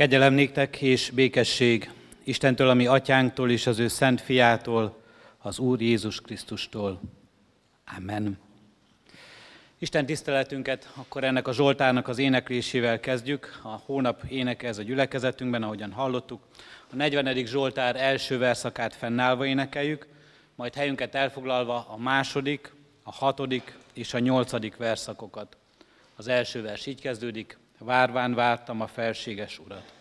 Kegyelem néktek és békesség Istentől, ami atyánktól és az ő szent fiától, az Úr Jézus Krisztustól. Amen. Isten tiszteletünket akkor ennek a Zsoltárnak az éneklésével kezdjük. A hónap éneke ez a gyülekezetünkben, ahogyan hallottuk. A 40. Zsoltár első verszakát fennállva énekeljük, majd helyünket elfoglalva a második, a hatodik és a nyolcadik verszakokat. Az első vers így kezdődik, várván vártam a felséges urat.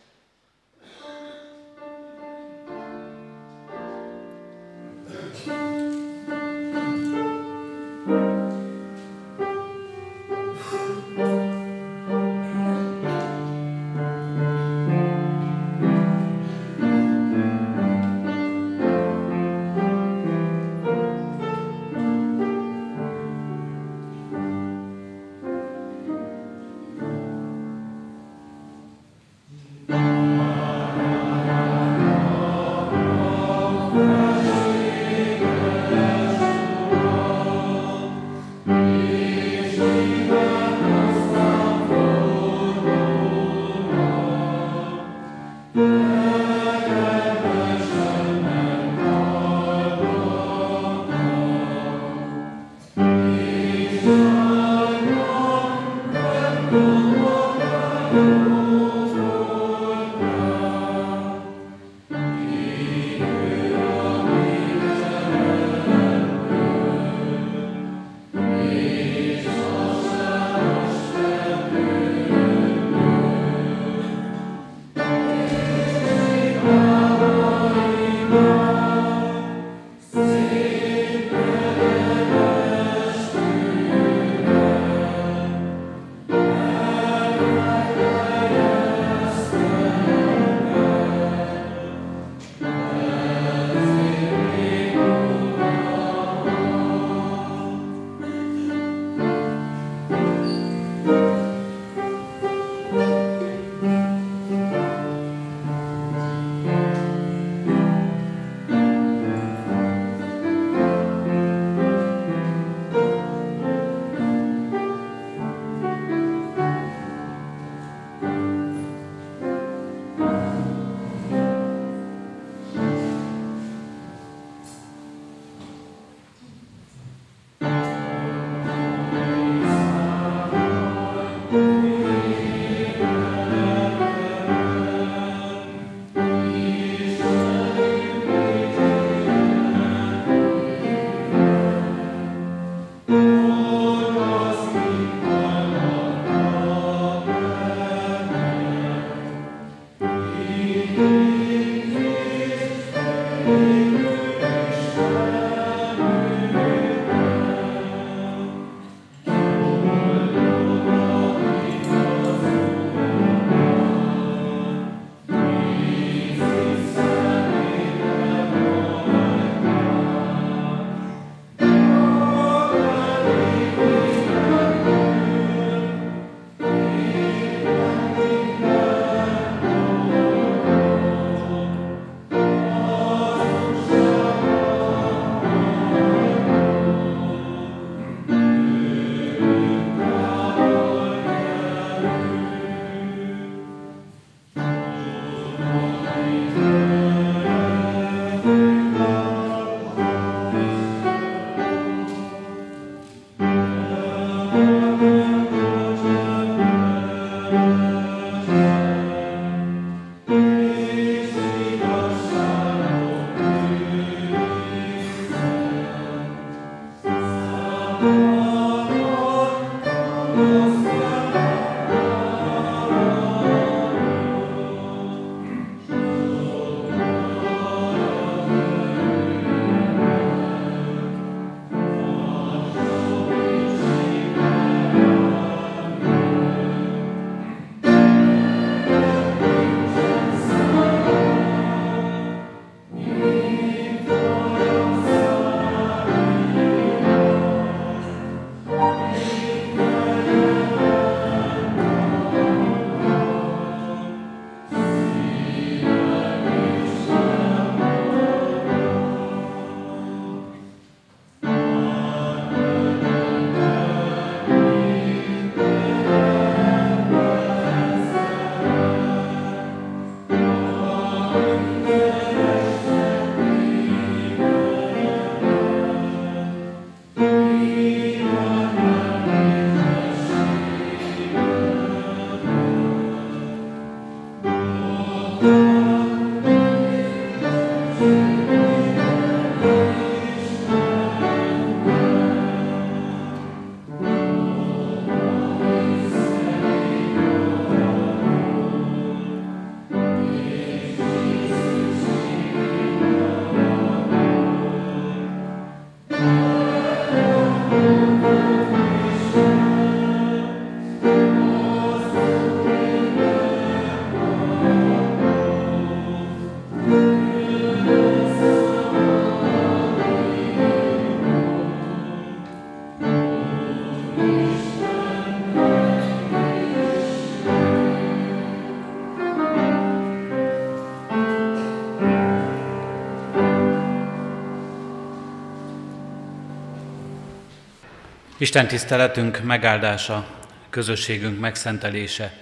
Isten tiszteletünk megáldása, közösségünk megszentelése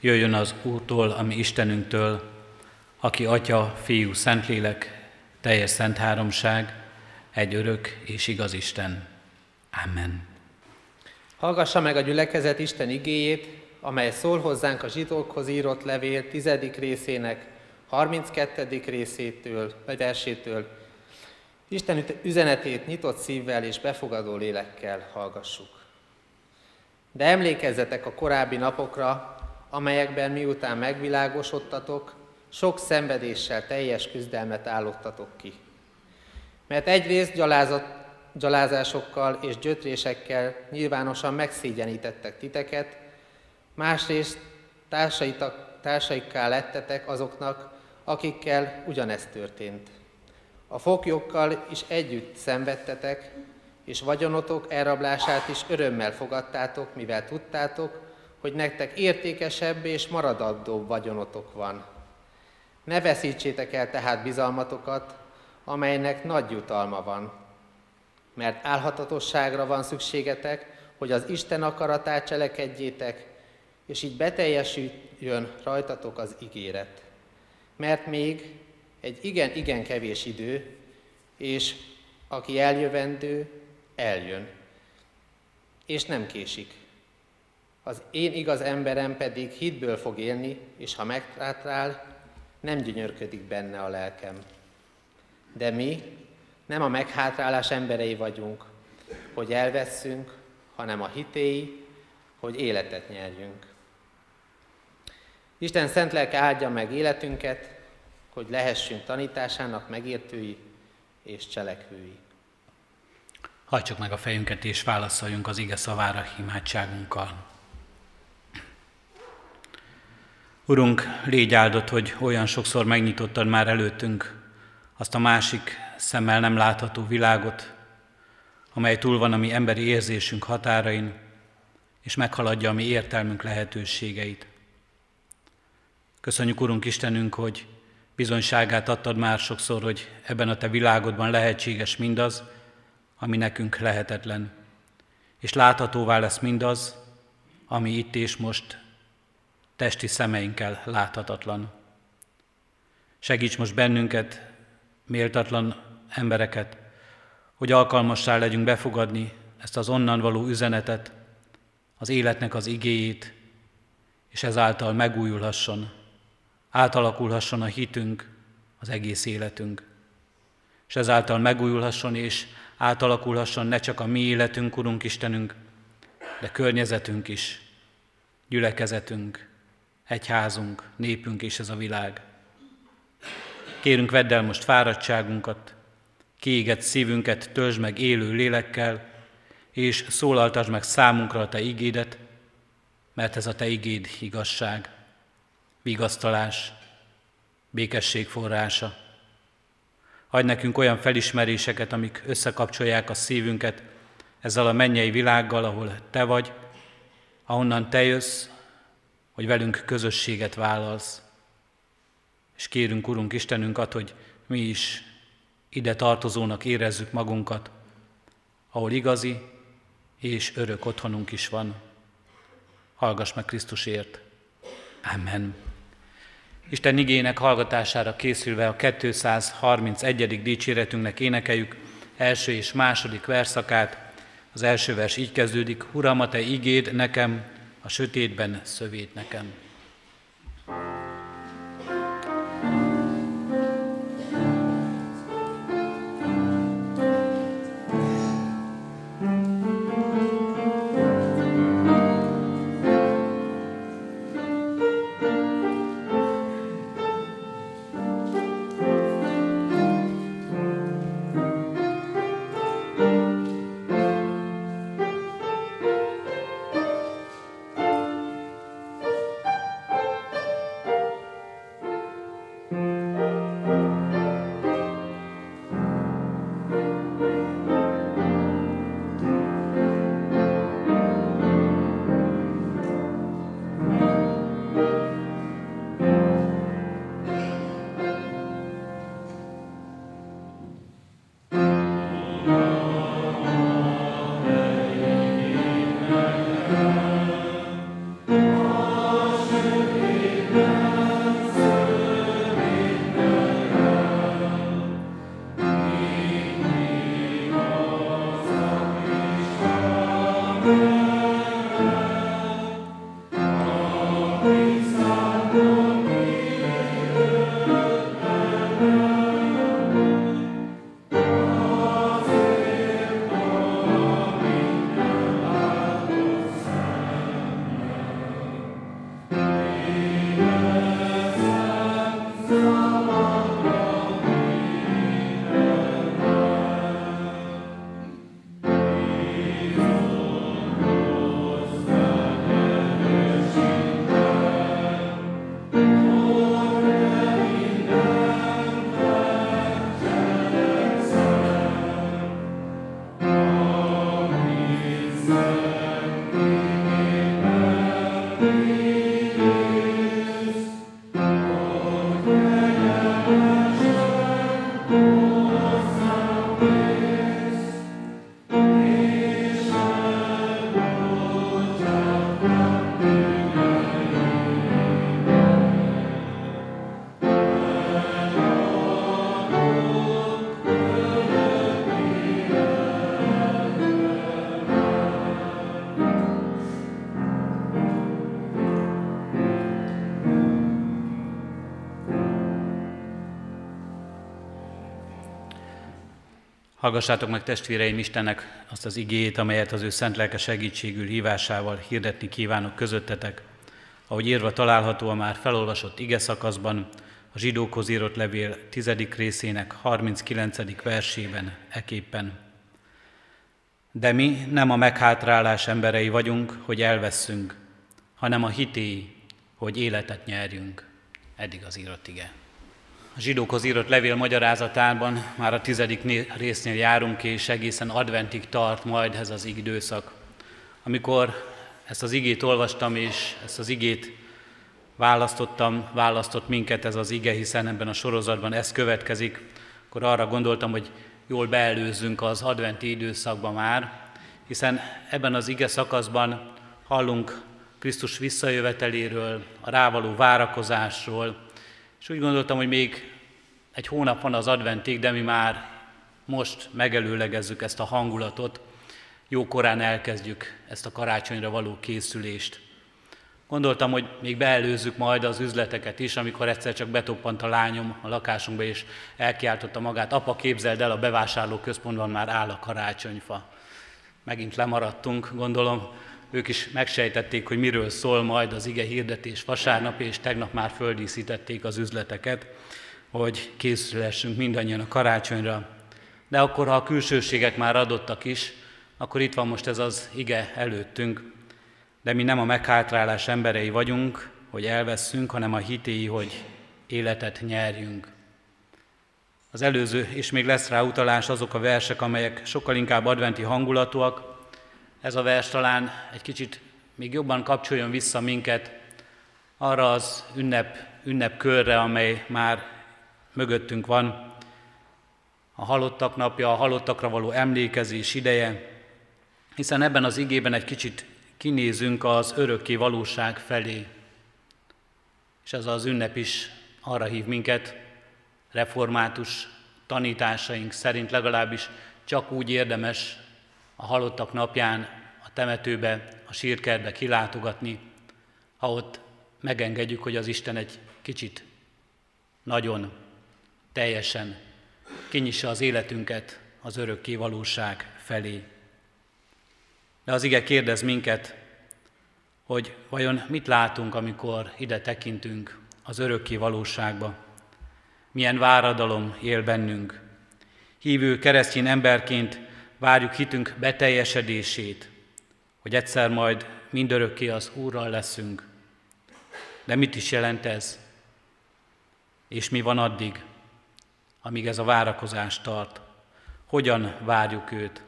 jöjjön az Úrtól, ami Istenünktől, aki Atya, Fiú, Szentlélek, teljes szent háromság, egy örök és igaz Isten. Amen. Hallgassa meg a gyülekezet Isten igéjét, amely szól hozzánk a zsidókhoz írott levél tizedik részének 32. részétől, vagy versétől. Isten üzenetét nyitott szívvel és befogadó lélekkel hallgassuk. De emlékezzetek a korábbi napokra, amelyekben miután megvilágosodtatok, sok szenvedéssel teljes küzdelmet állottatok ki. Mert egyrészt gyalázat, gyalázásokkal és gyötrésekkel nyilvánosan megszégyenítettek titeket, másrészt társaikká lettetek azoknak, akikkel ugyanezt történt. A foglyokkal is együtt szenvedtetek, és vagyonotok elrablását is örömmel fogadtátok, mivel tudtátok, hogy nektek értékesebb és maradandóbb vagyonotok van. Ne veszítsétek el tehát bizalmatokat, amelynek nagy jutalma van, mert álhatatosságra van szükségetek, hogy az Isten akaratát cselekedjétek, és így beteljesüljön rajtatok az ígéret. Mert még egy igen-igen kevés idő, és aki eljövendő, eljön, és nem késik. Az én igaz emberem pedig hitből fog élni, és ha meghátrál, nem gyönyörködik benne a lelkem. De mi nem a meghátrálás emberei vagyunk, hogy elveszünk, hanem a hitéi, hogy életet nyerjünk. Isten szent lelke áldja meg életünket, hogy lehessünk tanításának megértői és cselekvői. Hajtsuk meg a fejünket és válaszoljunk az ige szavára imádságunkkal. Urunk, légy áldott, hogy olyan sokszor megnyitottad már előttünk azt a másik szemmel nem látható világot, amely túl van a mi emberi érzésünk határain, és meghaladja a mi értelmünk lehetőségeit. Köszönjük, Urunk Istenünk, hogy bizonyságát adtad már sokszor, hogy ebben a Te világodban lehetséges mindaz, ami nekünk lehetetlen. És láthatóvá lesz mindaz, ami itt és most testi szemeinkkel láthatatlan. Segíts most bennünket, méltatlan embereket, hogy alkalmassá legyünk befogadni ezt az onnan való üzenetet, az életnek az igéjét, és ezáltal megújulhasson, átalakulhasson a hitünk, az egész életünk. És ezáltal megújulhasson és átalakulhasson ne csak a mi életünk, Urunk Istenünk, de környezetünk is, gyülekezetünk, egyházunk, népünk és ez a világ. Kérünk, vedd el most fáradtságunkat, kiégett szívünket, töltsd meg élő lélekkel, és szólaltasd meg számunkra a Te igédet, mert ez a Te igéd igazság, vigasztalás, békesség forrása. Adj nekünk olyan felismeréseket, amik összekapcsolják a szívünket ezzel a mennyei világgal, ahol Te vagy, ahonnan Te jössz, hogy velünk közösséget vállalsz. És kérünk, Urunk Istenünket, hogy mi is ide tartozónak érezzük magunkat, ahol igazi és örök otthonunk is van. Hallgass meg Krisztusért. Amen. Isten igének hallgatására készülve a 231. dicséretünknek énekeljük első és második verszakát. Az első vers így kezdődik, Uram, a Te igéd nekem, a sötétben szövét nekem. Hallgassátok meg testvéreim Istennek azt az igét, amelyet az ő szent lelke segítségül hívásával hirdetni kívánok közöttetek, ahogy írva található a már felolvasott ige szakaszban, a zsidókhoz írott levél 10. részének 39. versében eképpen. De mi nem a meghátrálás emberei vagyunk, hogy elveszünk, hanem a hité, hogy életet nyerjünk. Eddig az írott ige. A zsidókhoz írott levél magyarázatában már a tizedik résznél járunk, és egészen adventig tart majd ez az időszak. Amikor ezt az igét olvastam, és ezt az igét választottam, választott minket ez az ige, hiszen ebben a sorozatban ez következik, akkor arra gondoltam, hogy jól beelőzzünk az adventi időszakba már, hiszen ebben az ige szakaszban hallunk Krisztus visszajöveteléről, a rávaló várakozásról, és úgy gondoltam, hogy még egy hónap van az adventig, de mi már most megelőlegezzük ezt a hangulatot, jó korán elkezdjük ezt a karácsonyra való készülést. Gondoltam, hogy még beelőzzük majd az üzleteket is, amikor egyszer csak betoppant a lányom a lakásunkba, és elkiáltotta magát, apa képzeld el, a bevásárló központban már áll a karácsonyfa. Megint lemaradtunk, gondolom, ők is megsejtették, hogy miről szól majd az ige hirdetés vasárnap, és tegnap már földíszítették az üzleteket, hogy készülhessünk mindannyian a karácsonyra. De akkor, ha a külsőségek már adottak is, akkor itt van most ez az ige előttünk, de mi nem a meghátrálás emberei vagyunk, hogy elveszünk, hanem a hitéi, hogy életet nyerjünk. Az előző, és még lesz rá utalás, azok a versek, amelyek sokkal inkább adventi hangulatúak. Ez a vers talán egy kicsit még jobban kapcsoljon vissza minket arra az ünnep, ünnepkörre, amely már mögöttünk van. A halottak napja, a halottakra való emlékezés ideje, hiszen ebben az igében egy kicsit kinézünk az örökké valóság felé. És ez az ünnep is arra hív minket, református tanításaink szerint legalábbis csak úgy érdemes a halottak napján temetőbe, a sírkertbe kilátogatni, ha ott megengedjük, hogy az Isten egy kicsit nagyon, teljesen kinyissa az életünket az örökké valóság felé. De az ige kérdez minket, hogy vajon mit látunk, amikor ide tekintünk az örökké valóságba. Milyen váradalom él bennünk. Hívő keresztény emberként várjuk hitünk beteljesedését, hogy egyszer majd mindörökké az Úrral leszünk. De mit is jelent ez? És mi van addig, amíg ez a várakozás tart? Hogyan várjuk őt?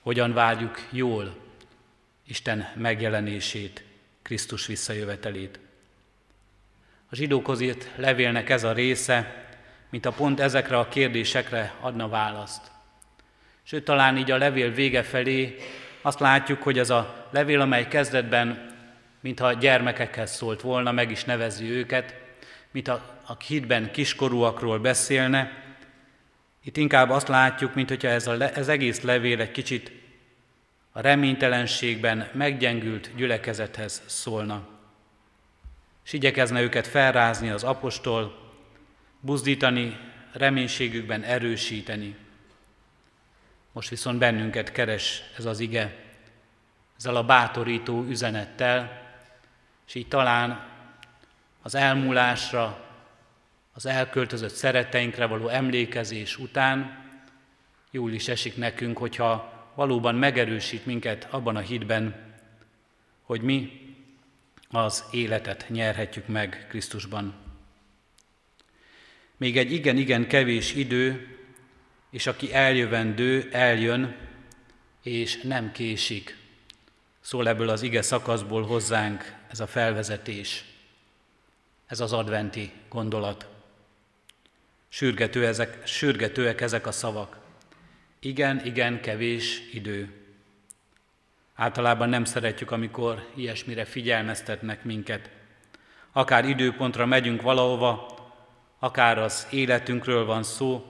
hogyan várjuk jól Isten megjelenését, Krisztus visszajövetelét. A zsidókhoz írt levélnek ez a része, mint a pont ezekre a kérdésekre adna választ. Sőt, talán így a levél vége felé azt látjuk, hogy ez a levél, amely kezdetben, mintha gyermekekhez szólt volna, meg is nevezi őket, mint a, a hitben kiskorúakról beszélne, itt inkább azt látjuk, mint hogyha ez ez egész levél egy kicsit a reménytelenségben meggyengült gyülekezethez szólna. És igyekezne őket felrázni az apostol, buzdítani, reménységükben erősíteni. Most viszont bennünket keres ez az ige, ezzel a bátorító üzenettel, és így talán az elmúlásra, az elköltözött szeretteinkre való emlékezés után jól is esik nekünk, hogyha valóban megerősít minket abban a hitben, hogy mi az életet nyerhetjük meg Krisztusban. Még egy igen-igen kevés idő, és aki eljövendő, eljön, és nem késik. Szól ebből az ige szakaszból hozzánk ez a felvezetés, ez az adventi gondolat. Sürgető ezek, sürgetőek ezek a szavak. Igen, igen, kevés idő. Általában nem szeretjük, amikor ilyesmire figyelmeztetnek minket. Akár időpontra megyünk valahova, akár az életünkről van szó,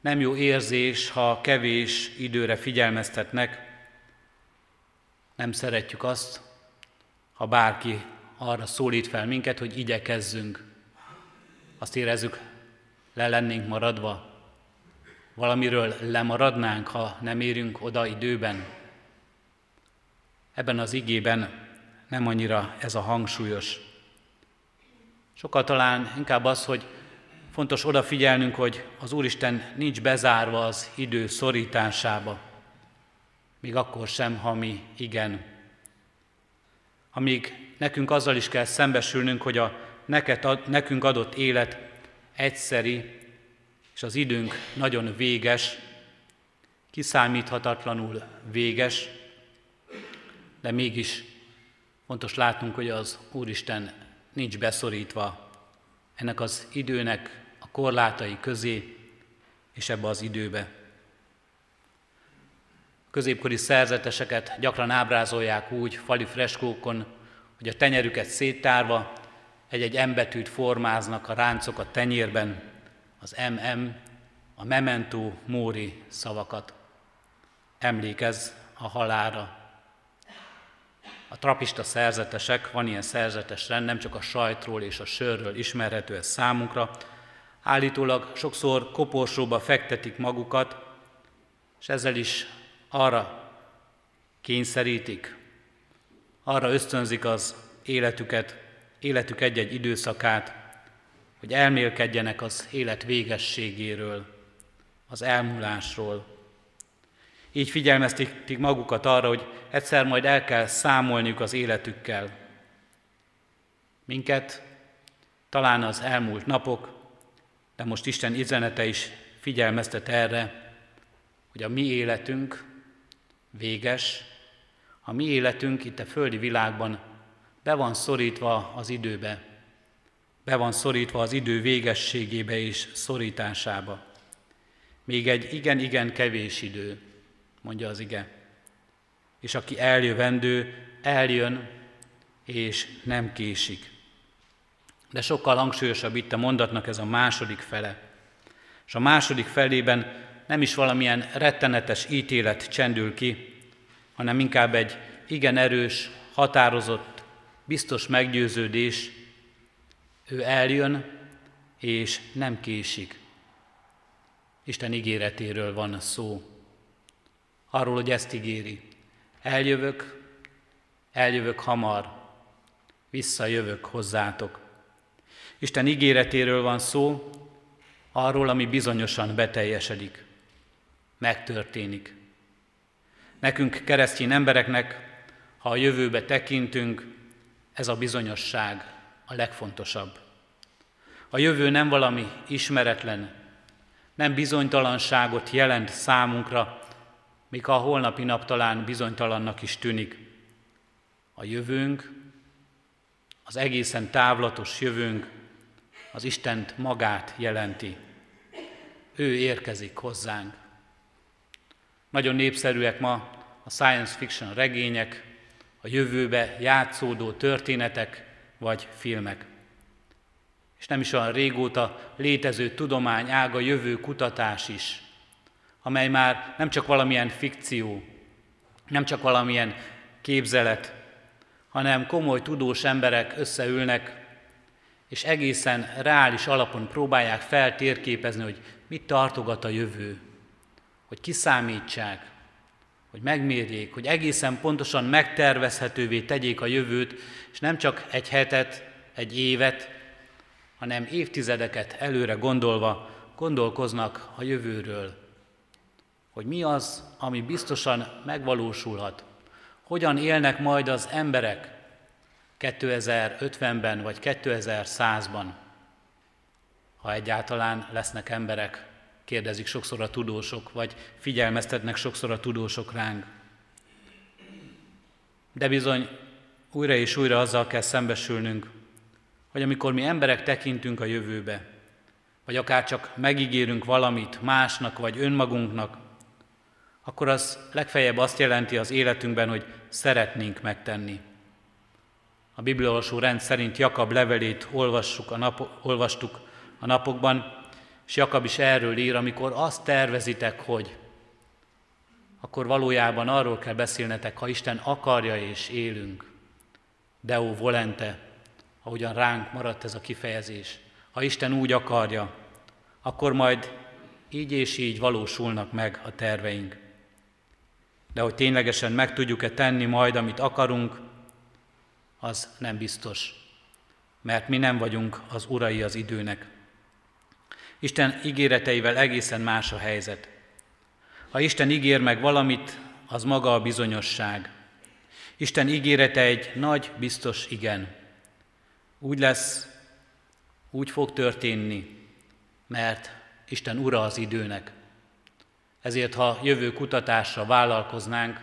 nem jó érzés, ha kevés időre figyelmeztetnek. Nem szeretjük azt, ha bárki arra szólít fel minket, hogy igyekezzünk. Azt érezzük, le lennénk maradva, valamiről lemaradnánk, ha nem érünk oda időben. Ebben az igében nem annyira ez a hangsúlyos. Sokkal talán inkább az, hogy fontos odafigyelnünk, hogy az Úristen nincs bezárva az idő szorításába, még akkor sem, ha mi igen. Amíg nekünk azzal is kell szembesülnünk, hogy a neked, nekünk adott élet egyszeri, és az időnk nagyon véges, kiszámíthatatlanul véges, de mégis fontos látnunk, hogy az Úristen nincs beszorítva ennek az időnek korlátai közé és ebbe az időbe. Középkori szerzeteseket gyakran ábrázolják úgy fali freskókon, hogy a tenyerüket széttárva egy-egy embetűt formáznak a ráncok a tenyérben, az MM, a memento mori szavakat. Emlékez a halára. A trapista szerzetesek, van ilyen szerzetes rend, nem csak a sajtról és a sörről ismerhető ez számunkra, állítólag sokszor koporsóba fektetik magukat, és ezzel is arra kényszerítik, arra ösztönzik az életüket, életük egy-egy időszakát, hogy elmélkedjenek az élet végességéről, az elmúlásról. Így figyelmeztetik magukat arra, hogy egyszer majd el kell számolniuk az életükkel. Minket talán az elmúlt napok, de most Isten üzenete is figyelmeztet erre, hogy a mi életünk véges, a mi életünk itt a földi világban be van szorítva az időbe, be van szorítva az idő végességébe és szorításába. Még egy igen-igen kevés idő, mondja az ige. És aki eljövendő, eljön, és nem késik. De sokkal hangsúlyosabb itt a mondatnak ez a második fele. És a második felében nem is valamilyen rettenetes ítélet csendül ki, hanem inkább egy igen erős, határozott, biztos meggyőződés, ő eljön, és nem késik. Isten ígéretéről van szó. Arról, hogy ezt ígéri. Eljövök, eljövök hamar, visszajövök hozzátok. Isten ígéretéről van szó, arról, ami bizonyosan beteljesedik, megtörténik. Nekünk, keresztény embereknek, ha a jövőbe tekintünk, ez a bizonyosság a legfontosabb. A jövő nem valami ismeretlen, nem bizonytalanságot jelent számunkra, míg a holnapi nap talán bizonytalannak is tűnik. A jövőnk, az egészen távlatos jövőnk az Istent magát jelenti. Ő érkezik hozzánk. Nagyon népszerűek ma a science fiction regények, a jövőbe játszódó történetek vagy filmek. És nem is olyan régóta létező tudomány ága jövő kutatás is, amely már nem csak valamilyen fikció, nem csak valamilyen képzelet, hanem komoly tudós emberek összeülnek, és egészen reális alapon próbálják feltérképezni, hogy mit tartogat a jövő, hogy kiszámítsák, hogy megmérjék, hogy egészen pontosan megtervezhetővé tegyék a jövőt, és nem csak egy hetet, egy évet, hanem évtizedeket előre gondolva gondolkoznak a jövőről. Hogy mi az, ami biztosan megvalósulhat. Hogyan élnek majd az emberek 2050-ben vagy 2100-ban, ha egyáltalán lesznek emberek kérdezik sokszor a tudósok, vagy figyelmeztetnek sokszor a tudósok ránk. De bizony újra és újra azzal kell szembesülnünk, hogy amikor mi emberek tekintünk a jövőbe, vagy akár csak megígérünk valamit másnak vagy önmagunknak, akkor az legfeljebb azt jelenti az életünkben, hogy szeretnénk megtenni. A bibliolvasó rend szerint Jakab levelét olvassuk a nap, olvastuk a napokban, és Jakab is erről ír, amikor azt tervezitek, hogy akkor valójában arról kell beszélnetek, ha Isten akarja és élünk. Deo volente, ahogyan ránk maradt ez a kifejezés. Ha Isten úgy akarja, akkor majd így és így valósulnak meg a terveink. De hogy ténylegesen meg tudjuk-e tenni majd, amit akarunk, az nem biztos, mert mi nem vagyunk az urai az időnek. Isten ígéreteivel egészen más a helyzet. Ha Isten ígér meg valamit, az maga a bizonyosság. Isten ígérete egy nagy, biztos igen. Úgy lesz, úgy fog történni, mert Isten ura az időnek. Ezért, ha jövő kutatásra vállalkoznánk,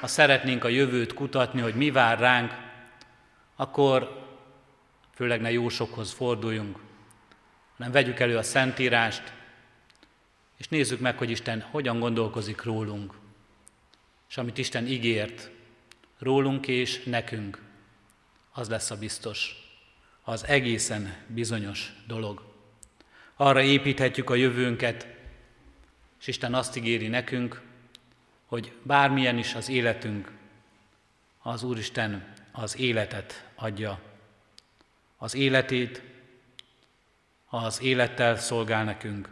ha szeretnénk a jövőt kutatni, hogy mi vár ránk, akkor főleg ne jósokhoz forduljunk, hanem vegyük elő a Szentírást, és nézzük meg, hogy Isten hogyan gondolkozik rólunk, és amit Isten ígért rólunk és nekünk, az lesz a biztos, az egészen bizonyos dolog. Arra építhetjük a jövőnket, és Isten azt ígéri nekünk, hogy bármilyen is az életünk, az Úristen az életet adja. Az életét, az élettel szolgál nekünk,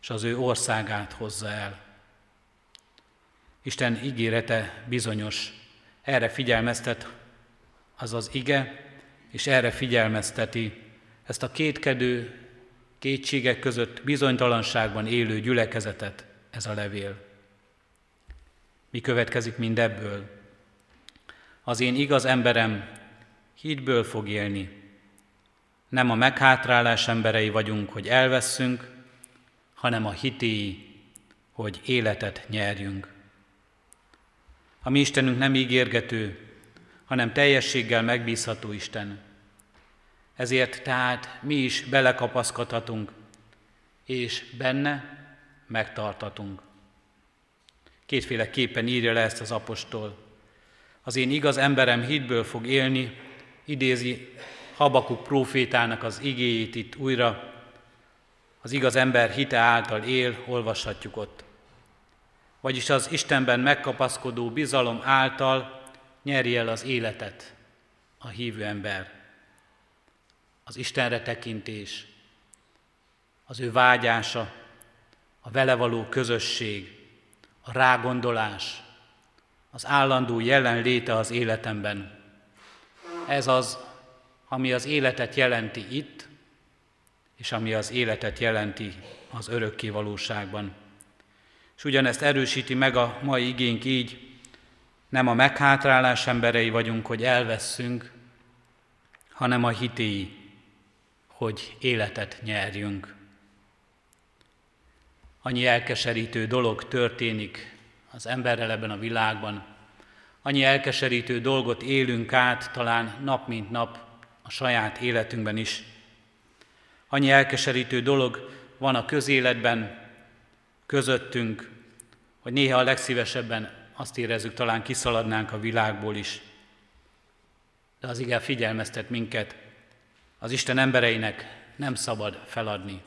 és az ő országát hozza el. Isten ígérete bizonyos, erre figyelmeztet az az ige, és erre figyelmezteti ezt a kétkedő, kétségek között bizonytalanságban élő gyülekezetet ez a levél. Mi következik mindebből? Az én igaz emberem hídből fog élni. Nem a meghátrálás emberei vagyunk, hogy elveszünk, hanem a hitéi, hogy életet nyerjünk. A mi Istenünk nem ígérgető, hanem teljességgel megbízható Isten. Ezért tehát mi is belekapaszkodhatunk, és benne megtartatunk. Kétféleképpen írja le ezt az apostol. Az én igaz emberem hitből fog élni, idézi Habakuk prófétának az igéjét itt újra. Az igaz ember hite által él, olvashatjuk ott. Vagyis az Istenben megkapaszkodó bizalom által nyeri el az életet a hívő ember az Istenre tekintés, az ő vágyása, a vele való közösség, a rágondolás, az állandó jelenléte az életemben. Ez az, ami az életet jelenti itt, és ami az életet jelenti az örökké valóságban. És ugyanezt erősíti meg a mai igénk így, nem a meghátrálás emberei vagyunk, hogy elveszünk, hanem a hitéi, hogy életet nyerjünk. Annyi elkeserítő dolog történik az emberrel ebben a világban, annyi elkeserítő dolgot élünk át, talán nap mint nap a saját életünkben is. Annyi elkeserítő dolog van a közéletben, közöttünk, hogy néha a legszívesebben azt érezzük, talán kiszaladnánk a világból is. De az igen figyelmeztet minket, az Isten embereinek nem szabad feladni.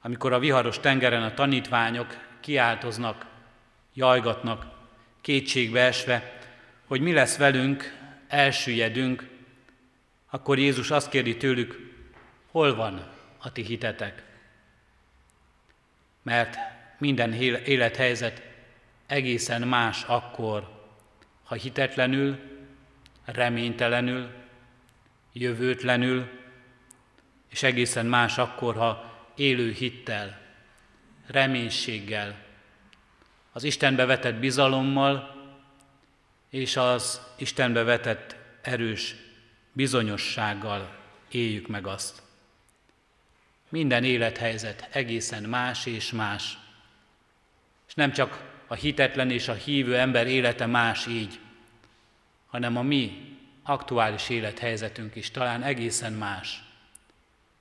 Amikor a viharos tengeren a tanítványok kiáltoznak, jajgatnak, kétségbe esve, hogy mi lesz velünk, elsüllyedünk, akkor Jézus azt kérdi tőlük, hol van a ti hitetek? Mert minden élethelyzet egészen más akkor, ha hitetlenül, reménytelenül, jövőtlenül, és egészen más akkor, ha élő hittel, reménységgel, az Istenbe vetett bizalommal és az Istenbe vetett erős bizonyossággal éljük meg azt. Minden élethelyzet egészen más és más. És nem csak a hitetlen és a hívő ember élete más így, hanem a mi aktuális élethelyzetünk is talán egészen más.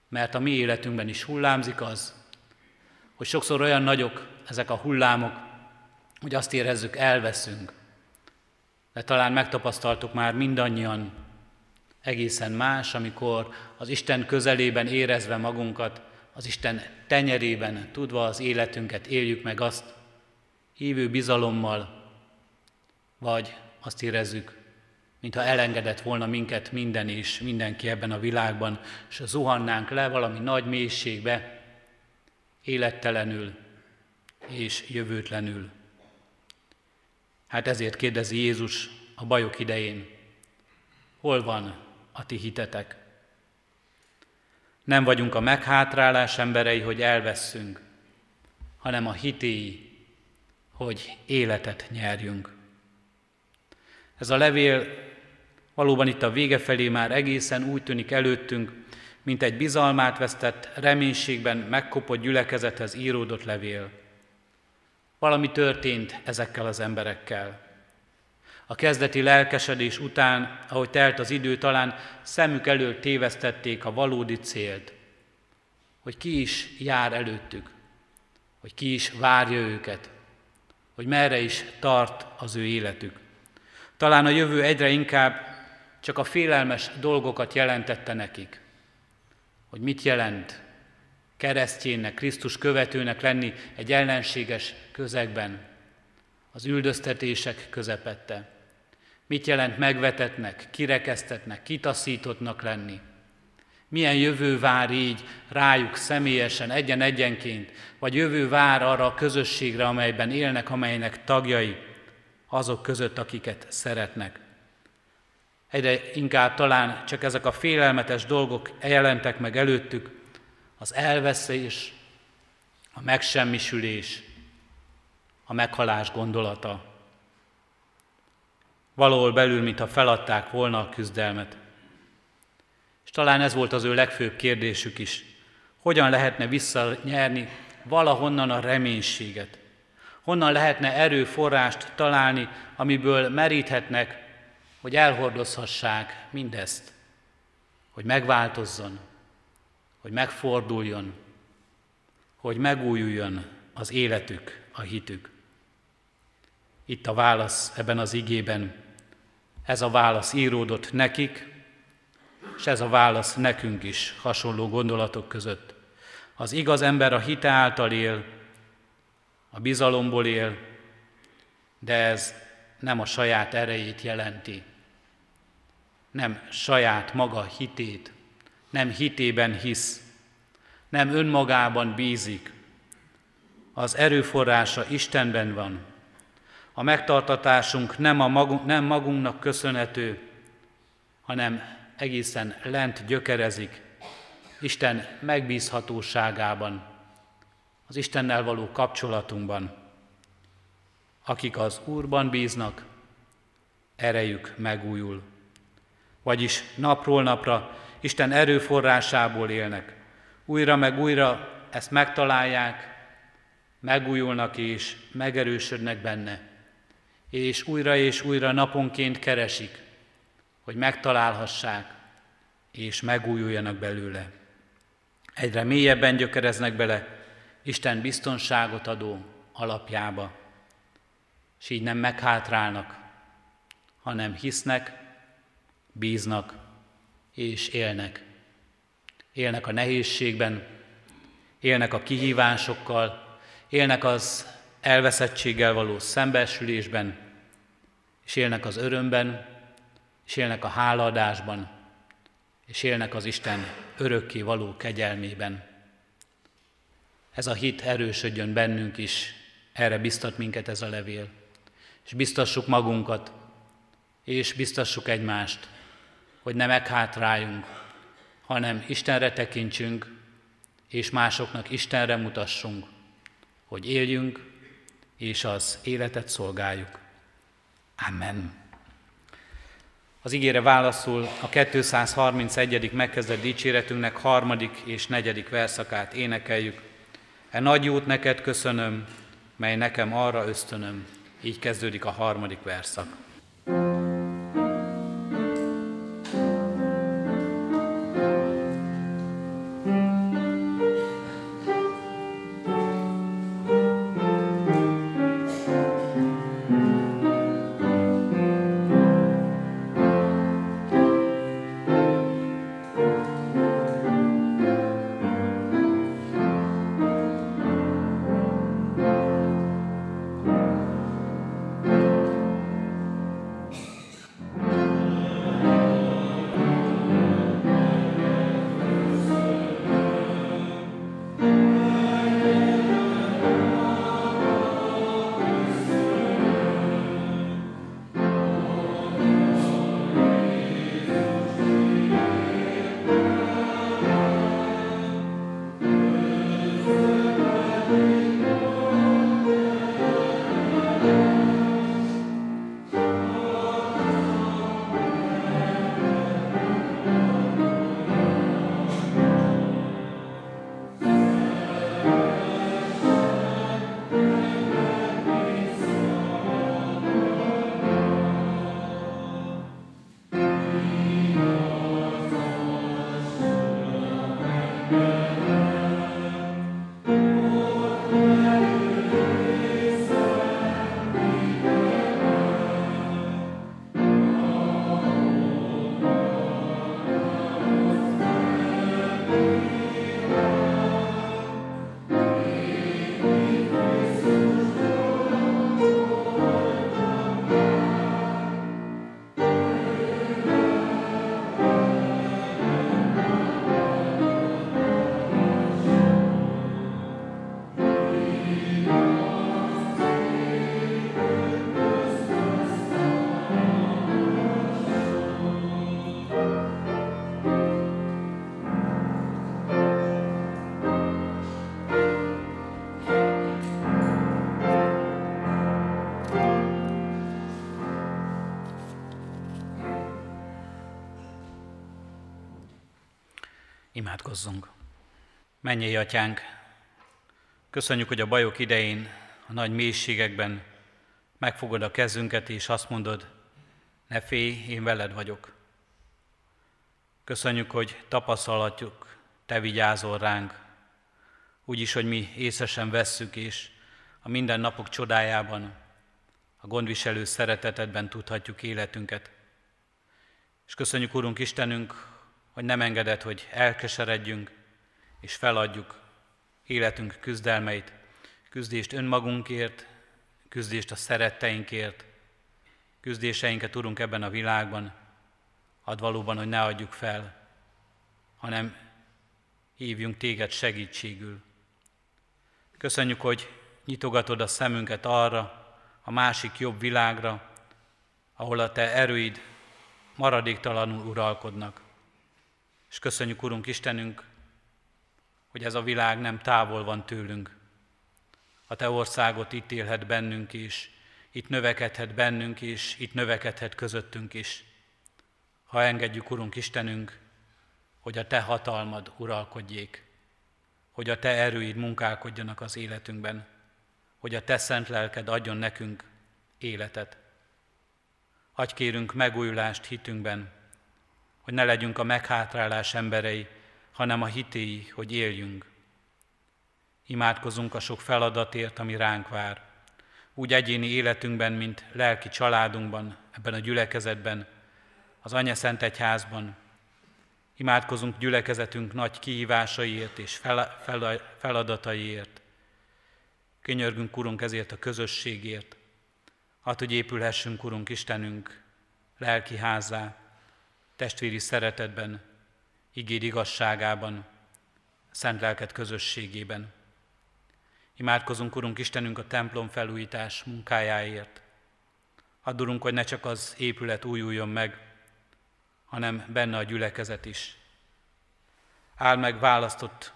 Mert a mi életünkben is hullámzik az, hogy sokszor olyan nagyok ezek a hullámok, hogy azt érezzük, elveszünk. De talán megtapasztaltuk már mindannyian egészen más, amikor az Isten közelében érezve magunkat, az Isten tenyerében tudva az életünket éljük meg azt hívő bizalommal, vagy azt érezzük, mintha elengedett volna minket minden és mindenki ebben a világban, és zuhannánk le valami nagy mélységbe, élettelenül és jövőtlenül. Hát ezért kérdezi Jézus a bajok idején, hol van a ti hitetek? Nem vagyunk a meghátrálás emberei, hogy elveszünk, hanem a hitéi, hogy életet nyerjünk. Ez a levél valóban itt a vége felé már egészen úgy tűnik előttünk, mint egy bizalmát vesztett, reménységben megkopott gyülekezethez íródott levél. Valami történt ezekkel az emberekkel. A kezdeti lelkesedés után, ahogy telt az idő, talán szemük elől tévesztették a valódi célt, hogy ki is jár előttük, hogy ki is várja őket, hogy merre is tart az ő életük. Talán a jövő egyre inkább csak a félelmes dolgokat jelentette nekik. Hogy mit jelent keresztjénnek, Krisztus követőnek lenni egy ellenséges közegben, az üldöztetések közepette. Mit jelent megvetetnek, kirekesztetnek, kitaszítottnak lenni? Milyen jövő vár így rájuk személyesen, egyen-egyenként, vagy jövő vár arra a közösségre, amelyben élnek, amelynek tagjai, azok között, akiket szeretnek. Egyre inkább talán csak ezek a félelmetes dolgok jelentek meg előttük, az elveszés, a megsemmisülés, a meghalás gondolata. Valahol belül, mintha feladták volna a küzdelmet. És talán ez volt az ő legfőbb kérdésük is. Hogyan lehetne visszanyerni valahonnan a reménységet? Honnan lehetne erőforrást találni, amiből meríthetnek, hogy elhordozhassák mindezt, hogy megváltozzon, hogy megforduljon, hogy megújuljon az életük, a hitük. Itt a válasz ebben az igében. Ez a válasz íródott nekik, és ez a válasz nekünk is hasonló gondolatok között. Az igaz ember a hite által él, a bizalomból él, de ez nem a saját erejét jelenti, nem saját maga hitét, nem hitében hisz, nem önmagában bízik. Az erőforrása Istenben van. A megtartatásunk nem, a magunk, nem magunknak köszönhető, hanem egészen lent gyökerezik, Isten megbízhatóságában, az Istennel való kapcsolatunkban. Akik az Úrban bíznak, erejük megújul. Vagyis napról napra Isten erőforrásából élnek. Újra meg újra ezt megtalálják, megújulnak és megerősödnek benne. És újra és újra naponként keresik, hogy megtalálhassák és megújuljanak belőle. Egyre mélyebben gyökereznek bele Isten biztonságot adó alapjába, és így nem meghátrálnak, hanem hisznek, bíznak és élnek. Élnek a nehézségben, élnek a kihívásokkal, élnek az elveszettséggel való szembesülésben, és élnek az örömben, és élnek a hálaadásban, és élnek az Isten örökké való kegyelmében. Ez a hit erősödjön bennünk is, erre biztat minket ez a levél. És biztassuk magunkat, és biztassuk egymást, hogy ne meghátráljunk, hanem Istenre tekintsünk, és másoknak Istenre mutassunk, hogy éljünk, és az életet szolgáljuk. Amen. Az ígére válaszul a 231. megkezdett dicséretünknek harmadik és negyedik verszakát énekeljük. E nagy jót neked köszönöm, mely nekem arra ösztönöm. Így kezdődik a harmadik verszak. Menjél, Atyánk! Köszönjük, hogy a bajok idején, a nagy mélységekben megfogod a kezünket, és azt mondod, ne félj, én veled vagyok. Köszönjük, hogy tapasztalhatjuk, Te vigyázol ránk, úgyis, hogy mi észesen vesszük, és a mindennapok csodájában, a gondviselő szeretetedben tudhatjuk életünket. És köszönjük, Urunk Istenünk, hogy nem engeded, hogy elkeseredjünk és feladjuk életünk küzdelmeit, küzdést önmagunkért, küzdést a szeretteinkért, küzdéseinket tudunk ebben a világban, ad valóban, hogy ne adjuk fel, hanem hívjunk téged segítségül. Köszönjük, hogy nyitogatod a szemünket arra, a másik jobb világra, ahol a te erőid maradéktalanul uralkodnak. És köszönjük, Urunk Istenünk, hogy ez a világ nem távol van tőlünk. A Te országot itt élhet bennünk is, itt növekedhet bennünk is, itt növekedhet közöttünk is. Ha engedjük, Urunk Istenünk, hogy a Te hatalmad uralkodjék, hogy a Te erőid munkálkodjanak az életünkben, hogy a Te szent lelked adjon nekünk életet. Hagy kérünk megújulást hitünkben, hogy ne legyünk a meghátrálás emberei, hanem a hitéi, hogy éljünk. Imádkozunk a sok feladatért, ami ránk vár. Úgy egyéni életünkben, mint lelki családunkban, ebben a gyülekezetben, az Anya Szent Egyházban. Imádkozunk gyülekezetünk nagy kihívásaiért és fel, fel, feladataiért. Könyörgünk, Urunk, ezért a közösségért. Hát, hogy épülhessünk, Urunk Istenünk, lelki házá, testvéri szeretetben, igéd igazságában, szent lelked közösségében. Imádkozunk, Urunk Istenünk, a templom felújítás munkájáért. Addulunk, hogy ne csak az épület újuljon meg, hanem benne a gyülekezet is. Áld meg választott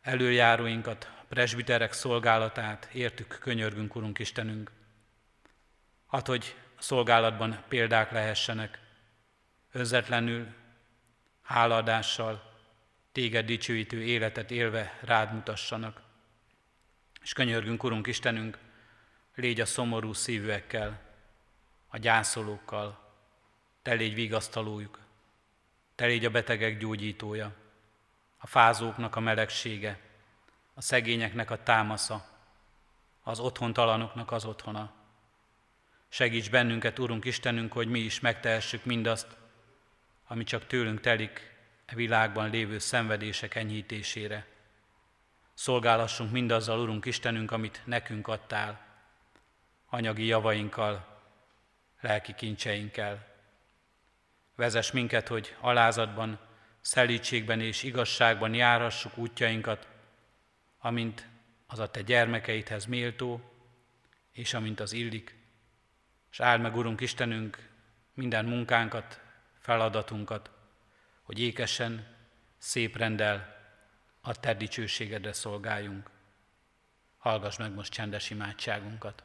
előjáróinkat, presbiterek szolgálatát, értük, könyörgünk, Urunk Istenünk. Hát, hogy szolgálatban példák lehessenek, önzetlenül, hálaadással, téged dicsőítő életet élve rád mutassanak. És könyörgünk, Urunk Istenünk, légy a szomorú szívűekkel, a gyászolókkal, te légy vigasztalójuk, te légy a betegek gyógyítója, a fázóknak a melegsége, a szegényeknek a támasza, az otthontalanoknak az otthona. Segíts bennünket, Urunk Istenünk, hogy mi is megtehessük mindazt, ami csak tőlünk telik e világban lévő szenvedések enyhítésére. Szolgálassunk mindazzal, Urunk Istenünk, amit nekünk adtál, anyagi javainkkal, lelki kincseinkkel. Vezess minket, hogy alázatban, szelítségben és igazságban járhassuk útjainkat, amint az a Te gyermekeidhez méltó, és amint az illik. És áld meg, Urunk Istenünk, minden munkánkat, feladatunkat, hogy ékesen, szép rendel a Te dicsőségedre szolgáljunk. Hallgass meg most csendes imádságunkat.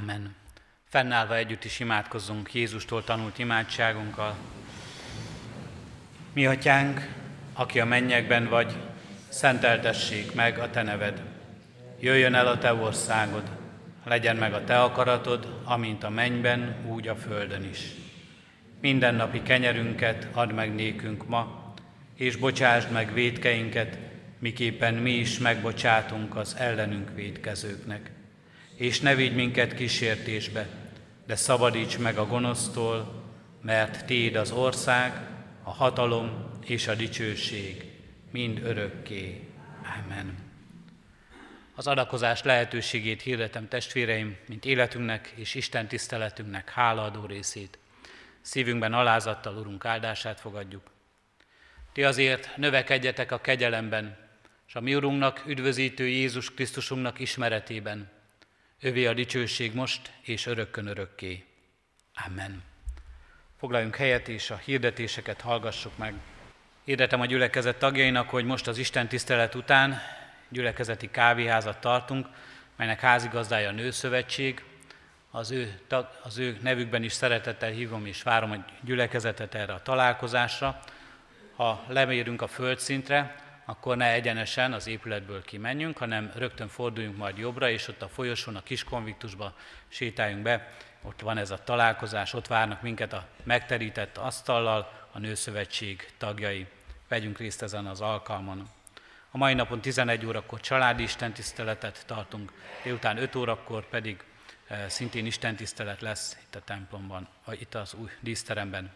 Amen. Fennállva együtt is imádkozzunk Jézustól tanult imádságunkkal. Mi atyánk, aki a mennyekben vagy, szenteltessék meg a te neved. Jöjjön el a te országod, legyen meg a te akaratod, amint a mennyben, úgy a földön is. Minden napi kenyerünket add meg nékünk ma, és bocsásd meg védkeinket, miképpen mi is megbocsátunk az ellenünk védkezőknek. És ne vigy minket kísértésbe, de szabadíts meg a gonosztól, mert Téd az ország, a hatalom és a dicsőség mind örökké. Amen. Az adakozás lehetőségét hirdetem testvéreim, mint életünknek és Isten tiszteletünknek hálaadó részét. Szívünkben alázattal Urunk áldását fogadjuk. Ti azért növekedjetek a kegyelemben, és a mi Urunknak, üdvözítő Jézus Krisztusunknak ismeretében. Övé a dicsőség most és örökkön örökké. Amen. Foglaljunk helyet és a hirdetéseket hallgassuk meg. Hirdetem a gyülekezet tagjainak, hogy most az Isten tisztelet után gyülekezeti kávéházat tartunk, melynek házigazdája a Nőszövetség. Az ő, az ő nevükben is szeretettel hívom és várom a gyülekezetet erre a találkozásra. Ha lemérünk a földszintre, akkor ne egyenesen az épületből kimenjünk, hanem rögtön forduljunk majd jobbra, és ott a folyosón, a kis konviktusba sétáljunk be. Ott van ez a találkozás, ott várnak minket a megterített asztallal a Nőszövetség tagjai. Vegyünk részt ezen az alkalmon. A mai napon 11 órakor családi istentiszteletet tartunk, délután 5 órakor pedig e, szintén istentisztelet lesz itt a templomban, vagy itt az új díszteremben.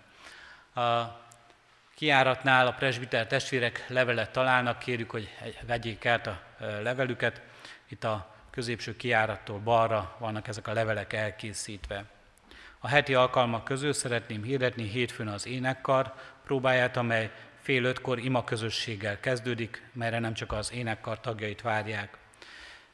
Kiáratnál a presbiter testvérek levelet találnak, kérjük, hogy vegyék át a levelüket. Itt a középső kiárattól balra vannak ezek a levelek elkészítve. A heti alkalmak közül szeretném hirdetni hétfőn az énekkar próbáját, amely fél ötkor ima közösséggel kezdődik, melyre nem csak az énekkar tagjait várják.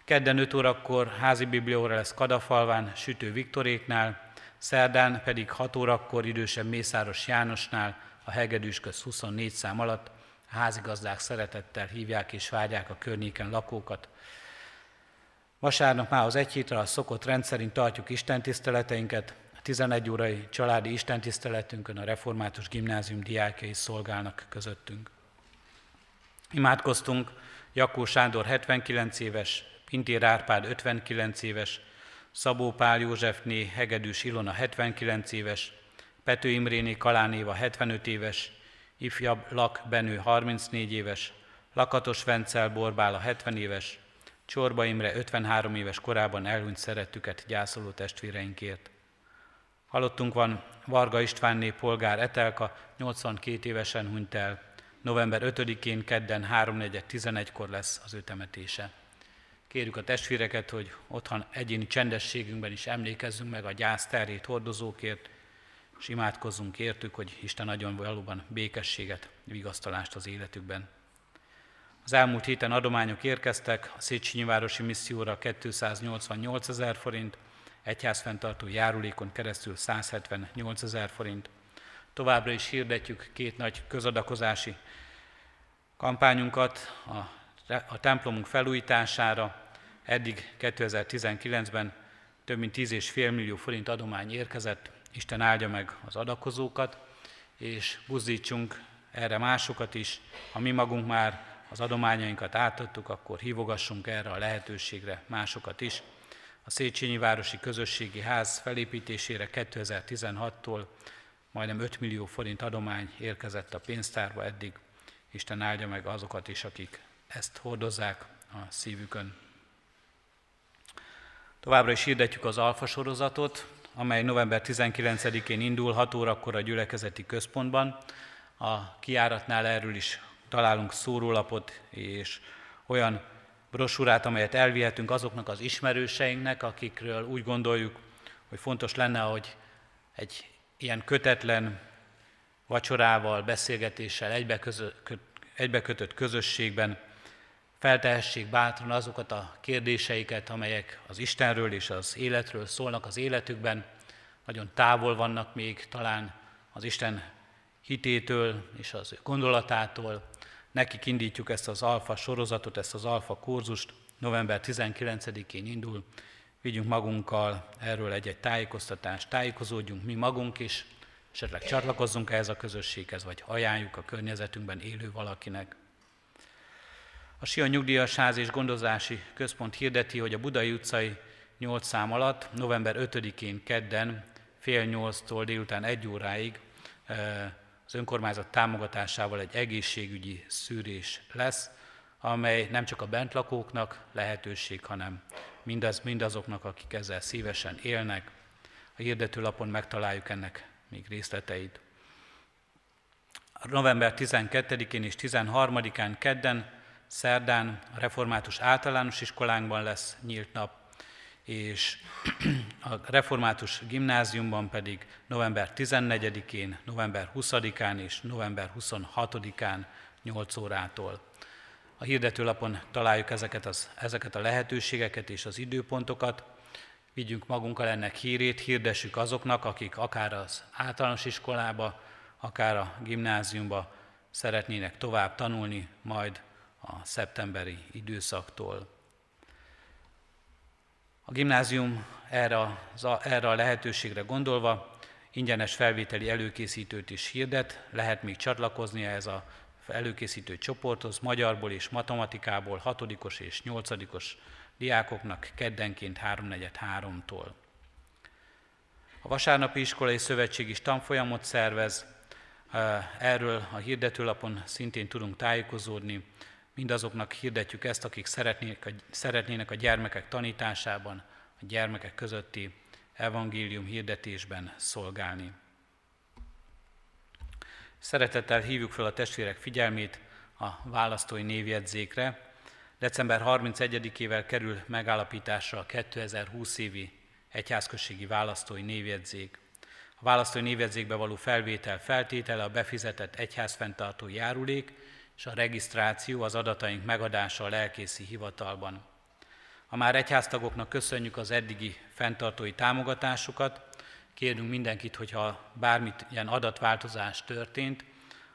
Kedden 5 órakor házi biblióra lesz Kadafalván, Sütő Viktoréknál, szerdán pedig 6 órakor idősebb Mészáros Jánosnál, a Hegedűs köz 24 szám alatt házigazdák szeretettel hívják és várják a környéken lakókat. Vasárnap már az egy hétre a szokott rendszerint tartjuk istentiszteleteinket, a 11 órai családi istentiszteletünkön a Református Gimnázium diákjai szolgálnak közöttünk. Imádkoztunk Jakó Sándor 79 éves, Pintér Árpád 59 éves, Szabó Pál Józsefné Hegedűs Ilona 79 éves, Pető Imréné Kalánéva 75 éves, ifjabb Lak Benő 34 éves, Lakatos Vencel Borbála 70 éves, Csorba Imre 53 éves korában elhunyt szerettüket gyászoló testvéreinkért. Halottunk van Varga Istvánné polgár Etelka, 82 évesen hunyt el. November 5-én kedden 3.4.11-kor lesz az ő temetése. Kérjük a testvéreket, hogy otthon egyéni csendességünkben is emlékezzünk meg a gyászterét hordozókért, és imádkozzunk értük, hogy Isten nagyon valóban békességet, vigasztalást az életükben. Az elmúlt héten adományok érkeztek, a Széchenyi Városi Misszióra 288 ezer forint, egyházfenntartó járulékon keresztül 178 ezer forint. Továbbra is hirdetjük két nagy közadakozási kampányunkat a, a templomunk felújítására. Eddig 2019-ben több mint 10,5 millió forint adomány érkezett. Isten áldja meg az adakozókat, és buzdítsunk erre másokat is. Ha mi magunk már az adományainkat átadtuk, akkor hívogassunk erre a lehetőségre másokat is. A Széchenyi Városi Közösségi Ház felépítésére 2016-tól majdnem 5 millió forint adomány érkezett a pénztárba eddig. Isten áldja meg azokat is, akik ezt hordozzák a szívükön. Továbbra is hirdetjük az alfa sorozatot, amely november 19-én indul 6 órakor a gyülekezeti központban. A kiáratnál erről is találunk szórólapot és olyan brosúrát, amelyet elvihetünk azoknak az ismerőseinknek, akikről úgy gondoljuk, hogy fontos lenne, hogy egy ilyen kötetlen vacsorával, beszélgetéssel, egybekötött közösségben feltehessék bátran azokat a kérdéseiket, amelyek az Istenről és az életről szólnak az életükben, nagyon távol vannak még talán az Isten hitétől és az gondolatától, Nekik indítjuk ezt az alfa sorozatot, ezt az alfa kurzust, november 19-én indul. vigyünk magunkkal erről egy-egy tájékoztatást, tájékozódjunk mi magunk is, esetleg csatlakozzunk ehhez a közösséghez, vagy ajánljuk a környezetünkben élő valakinek. A Sion Nyugdíjas Ház és Gondozási Központ hirdeti, hogy a Budai utcai 8 szám alatt november 5-én kedden fél nyolctól délután egy óráig eh, az önkormányzat támogatásával egy egészségügyi szűrés lesz, amely nem csak a bentlakóknak lehetőség, hanem mindaz, mindazoknak, akik ezzel szívesen élnek. A hirdetőlapon megtaláljuk ennek még részleteit. November 12-én és 13-án kedden, szerdán a református általános iskolánkban lesz nyílt nap, és a református gimnáziumban pedig november 14-én, november 20-án és november 26-án 8 órától. A hirdetőlapon találjuk ezeket, az, ezeket a lehetőségeket és az időpontokat. Vigyünk magunkkal ennek hírét, hirdessük azoknak, akik akár az általános iskolába, akár a gimnáziumba szeretnének tovább tanulni, majd a szeptemberi időszaktól. A gimnázium erre erre a lehetőségre gondolva ingyenes felvételi előkészítőt is hirdet, lehet még csatlakozni ehhez a előkészítő csoporthoz, magyarból és matematikából hatodikos és nyolcadikos diákoknak keddenként 3.43-tól. A Vasárnapi Iskolai Szövetség is tanfolyamot szervez, erről a hirdetőlapon szintén tudunk tájékozódni, mindazoknak hirdetjük ezt, akik szeretnének a, szeretnének a gyermekek tanításában, a gyermekek közötti evangélium hirdetésben szolgálni. Szeretettel hívjuk fel a testvérek figyelmét a választói névjegyzékre. December 31-ével kerül megállapításra a 2020 évi egyházközségi választói névjegyzék. A választói névjegyzékbe való felvétel feltétele a befizetett egyházfenntartó járulék és a regisztráció az adataink megadása a lelkészi hivatalban. A már egyháztagoknak köszönjük az eddigi fenntartói támogatásukat, Kérünk mindenkit, hogyha bármit ilyen adatváltozás történt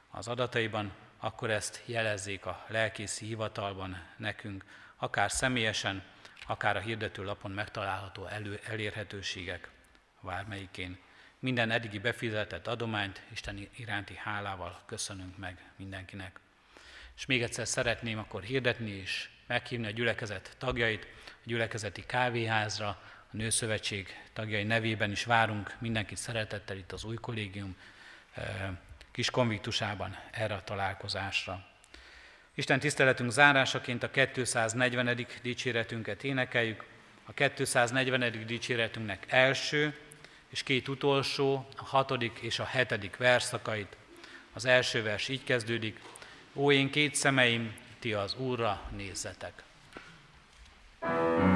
az adataiban, akkor ezt jelezzék a lelkészi hivatalban nekünk, akár személyesen, akár a hirdetőlapon megtalálható elő, elérhetőségek bármelyikén. Minden eddigi befizetett adományt Isten iránti hálával köszönünk meg mindenkinek. És még egyszer szeretném akkor hirdetni és meghívni a gyülekezet tagjait a gyülekezeti kávéházra, a Nőszövetség tagjai nevében is várunk mindenkit szeretettel itt az új kollégium eh, kis konviktusában erre a találkozásra. Isten tiszteletünk zárásaként a 240. dicséretünket énekeljük. A 240. dicséretünknek első és két utolsó, a hatodik és a hetedik verszakait. Az első vers így kezdődik. Ó, én két szemeim, ti az Úrra nézzetek. thank